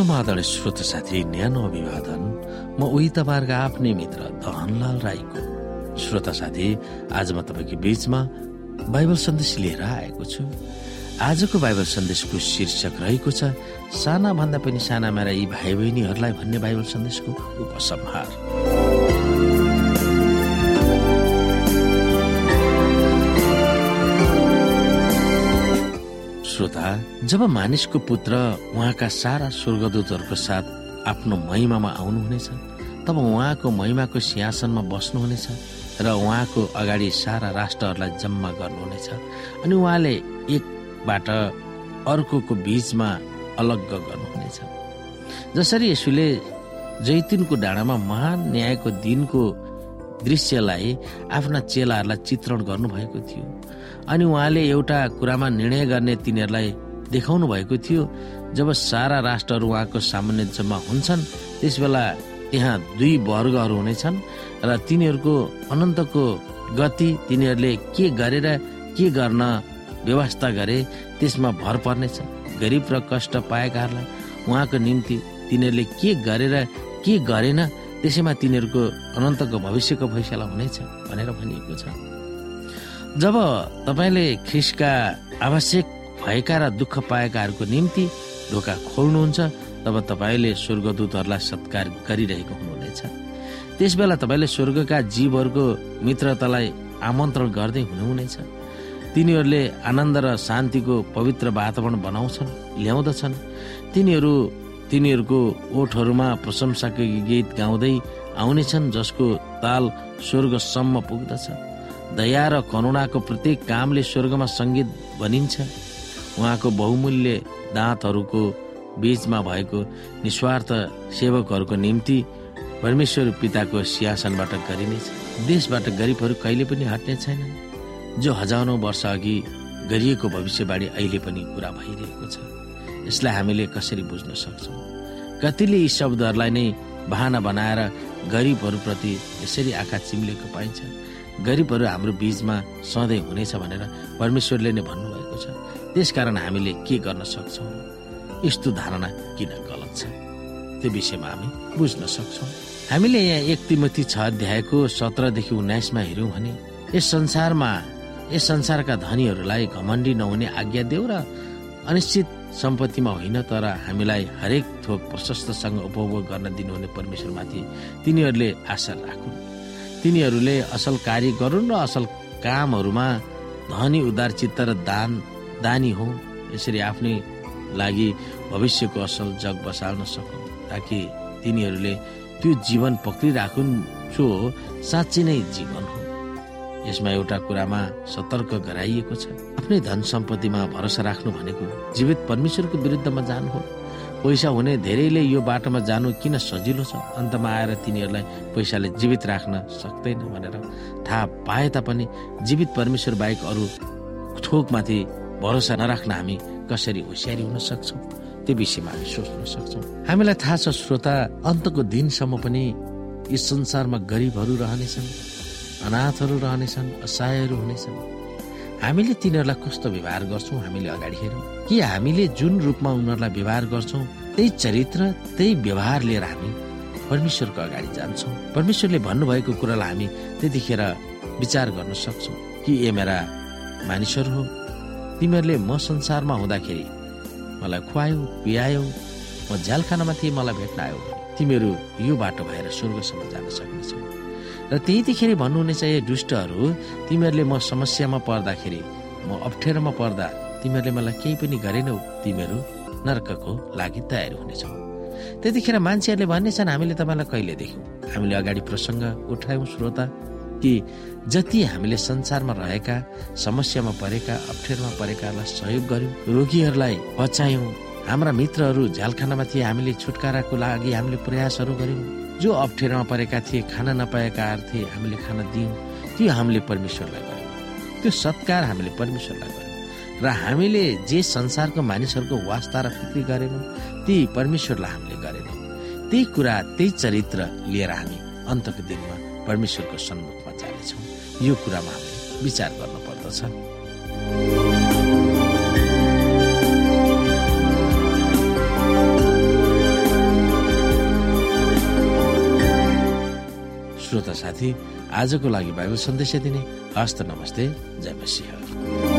समाधान श्रोत साथी न्यानो अभिवादन। म उही तपाईँहरूको आफ्नै मित्र धनलाल राईको। श्रोता साथी आज म तपाईँको बीचमा बाइबल सन्देश लिएर आएको छु। आजको बाइबल सन्देशको शीर्षक रहेको छ साना भन्दा पनि साना मेरा यी भाइ बहिनीहरूलाई भन्ने बाइबल सन्देशको उपसंहार। जब मानिसको पुत्र उहाँका सारा स्वर्गदूतहरूको साथ आफ्नो महिमामा आउनुहुनेछ तब उहाँको महिमाको सिंहासनमा बस्नुहुनेछ र उहाँको अगाडि सारा राष्ट्रहरूलाई जम्मा गर्नुहुनेछ अनि उहाँले एकबाट अर्कोको बीचमा अलग गर्नुहुनेछ। जसरी यसुले जैतुनको डाँडामा महान न्यायको दिनको दृश्यलाई आफ्ना चेलाहरूलाई चित्रण गर्नुभएको थियो। अनि उहाँले एउटा कुरामा निर्णय गर्ने तिनीहरूलाई देखाउनु भएको थियो। जब सारा राष्ट्रहरू उहाँको सामान्य जम्मा हुन्छन् त्यस बेला त्यहाँ दुई वर्गहरू हुनेछन् र तिनीहरूको अनन्तको गति तिनीहरूले के गरेर के गर्न व्यवस्था गरे त्यसमा भर पर्नेछ। गरिब र कष्ट पाएकाहरूलाई उहाँको निम्ति तिनीहरूले के गरेर के गरेन त्यसैमा तिनीहरूको अनन्तको भविष्यको फैसला हुनेछ भनेर भनिएको छ। जब तपाईँले ख्रिसका आवश्यक भएका र दुःख पाएकाहरूको निम्ति ढोका खोल्नुहुन्छ तब तपाईँले स्वर्गदूतहरूलाई सत्कार गरिरहेको हुनुहुनेछ। त्यस बेला तपाईँले स्वर्गका जीवहरूको मित्रतालाई आमन्त्रण गर्दै हुनुहुनेछ। तिनीहरूले आनन्द र शान्तिको पवित्र वातावरण बनाउँछन् ल्याउँदछन्। तिनीहरू तिनीहरूको ओठहरूमा प्रशंसाको गीत गाउँदै आउनेछन् जसको ताल स्वर्गसम्म पुग्दछ। दया र करुणाको प्रत्येक कामले स्वर्गमा सङ्गीत बनिन्छ। उहाँको बहुमूल्य दाँतहरूको बीचमा भएको निस्वार्थ सेवकहरूको निम्ति परमेश्वर पिताको सिंहासनबाट गरिनेछ। देशबाट गरिबहरू कहिले पनि हट्ने छैनन्। जो हजारौँ वर्ष अघि गरिएको भविष्यवाणी अहिले पनि पुरा भइरहेको छ। यसलाई हामीले कसरी बुझ्न सक्छौँ? कतिले यी शब्दहरूलाई नै बहाना बनाएर गरिबहरूप्रति यसरी आँखा चिम्लेको पाइन्छ। गरिबहरू हाम्रो बीचमा सधैँ हुनेछ भनेर परमेश्वरले नै भन्नुभएको छ। त्यसकारण हामीले के गर्न सक्छौँ? यस्तो धारणा किन गलत छ? त्यो विषयमा हामी बुझ्न सक्छौँ। हामीले यहाँ एक तिमती छ अध्यायको सत्रदेखि उन्नाइसमा हेऱ्यौँ भने यस संसारमा यस संसारका धनीहरूलाई घमण्डी नहुने आज्ञा देऊ र अनिश्चित सम्पत्तिमा होइन तर हामीलाई हरेक थोक प्रशस्तसँग उपभोग गर्न दिनुहुने परमेश्वरमाथि तिनीहरूले आशा राखुन् तिनीहरूले असल कार्य गरून् र असल कामहरूमा धनी उदार चित्त र दान दानी हो यसरी आफ्नै लागि भविष्यको असल जग बसाल्न सकुन् ताकि तिनीहरूले त्यो जीवन पक्रिराखुन् जो साँच्चै नै जीवन हो। यसमा एउटा कुरामा सतर्क गराइएको छ। आफ्नै धन सम्पत्तिमा भरोसा राख्नु भनेको जीवित परमेश्वरको विरुद्धमा जानु हो पैसा हुने धेरैले यो बाटोमा जानु किन सजिलो छ? अन्तमा आएर तिनीहरूलाई पैसाले जीवित राख्न सक्दैन भनेर थाहा पाए तापनि जीवित परमेश्वर बाहेक अरू थोकमाथि भरोसा नराख्न हामी कसरी होसियारी हुन सक्छौँ? त्यो विषयमा हामी सोच्न सक्छौँ। हामीलाई थाहा छ श्रोता अन्तको दिनसम्म पनि यस संसारमा गरिबहरू रहनेछन् अनाथहरू रहनेछन् असहायहरू हुनेछन्। हामीले तिनीहरूलाई कस्तो व्यवहार गर्छौँ हामीले अगाडि हेरौँ? कि हामीले जुन रूपमा उनीहरूलाई व्यवहार गर्छौँ त्यही चरित्र त्यही व्यवहार लिएर हामी परमेश्वरको अगाडि जान्छौँ? परमेश्वरले भन्नुभएको कुरालाई हामी त्यतिखेर विचार गर्न सक्छौँ कि ए मेरा मानिसहरू हो तिमीहरूले म संसारमा हुँदाखेरि मलाई खुवायौ पियायौ म झ्यालखानामा थिएँ मलाई भेट्न आयो। तिमीहरू यो बाटो भएर स्वर्गसम्म जान सक्नेछौ। र त्यतिखेर भन्नुहुनेछ ए दुष्टहरू तिमीहरूले म समस्यामा पर्दाखेरि म अप्ठ्यारोमा पर्दा तिमीहरूले मलाई केही पनि गरेनौ तिमीहरू नर्कको लागि तयार हुनेछौ। त्यतिखेर मान्छेहरूले भन्नेछन् हामीले तपाईँलाई कहिले देख्यौँ? हामीले अगाडि प्रसङ्ग उठायौँ श्रोता कि जति हामीले संसारमा रहेका समस्यामा परेका अप्ठ्यारोमा परेकालाई सहयोग गर्यौँ रोगीहरूलाई बचायौँ हाम्रा मित्रहरू झ्यालखानामा थिए हामीले छुटकाराको लागि हामीले प्रयासहरू गर्यौँ जो अप्ठ्यारोमा परेका थिए खाना नपाएका थिए हामीले खाना दियौँ त्यो हामीले परमेश्वरलाई गर्यौँ त्यो सत्कार हामीले परमेश्वरलाई गर्यौँ र हामीले जे संसारको मानिसहरूको वास्ता र फिक्री गरेनौँ ती परमेश्वरलाई हामीले गरेनौँ। त्यही कुरा त्यही चरित्र लिएर हामी अन्तको दिनमा परमेश्वरको सन्मुखमा जानेछौँ। यो कुरामा हामीले विचार गर्न विद्यार्थी आजको लागि बाइबल सन्देश दिने हस्त नमस्ते। जय मसिंह।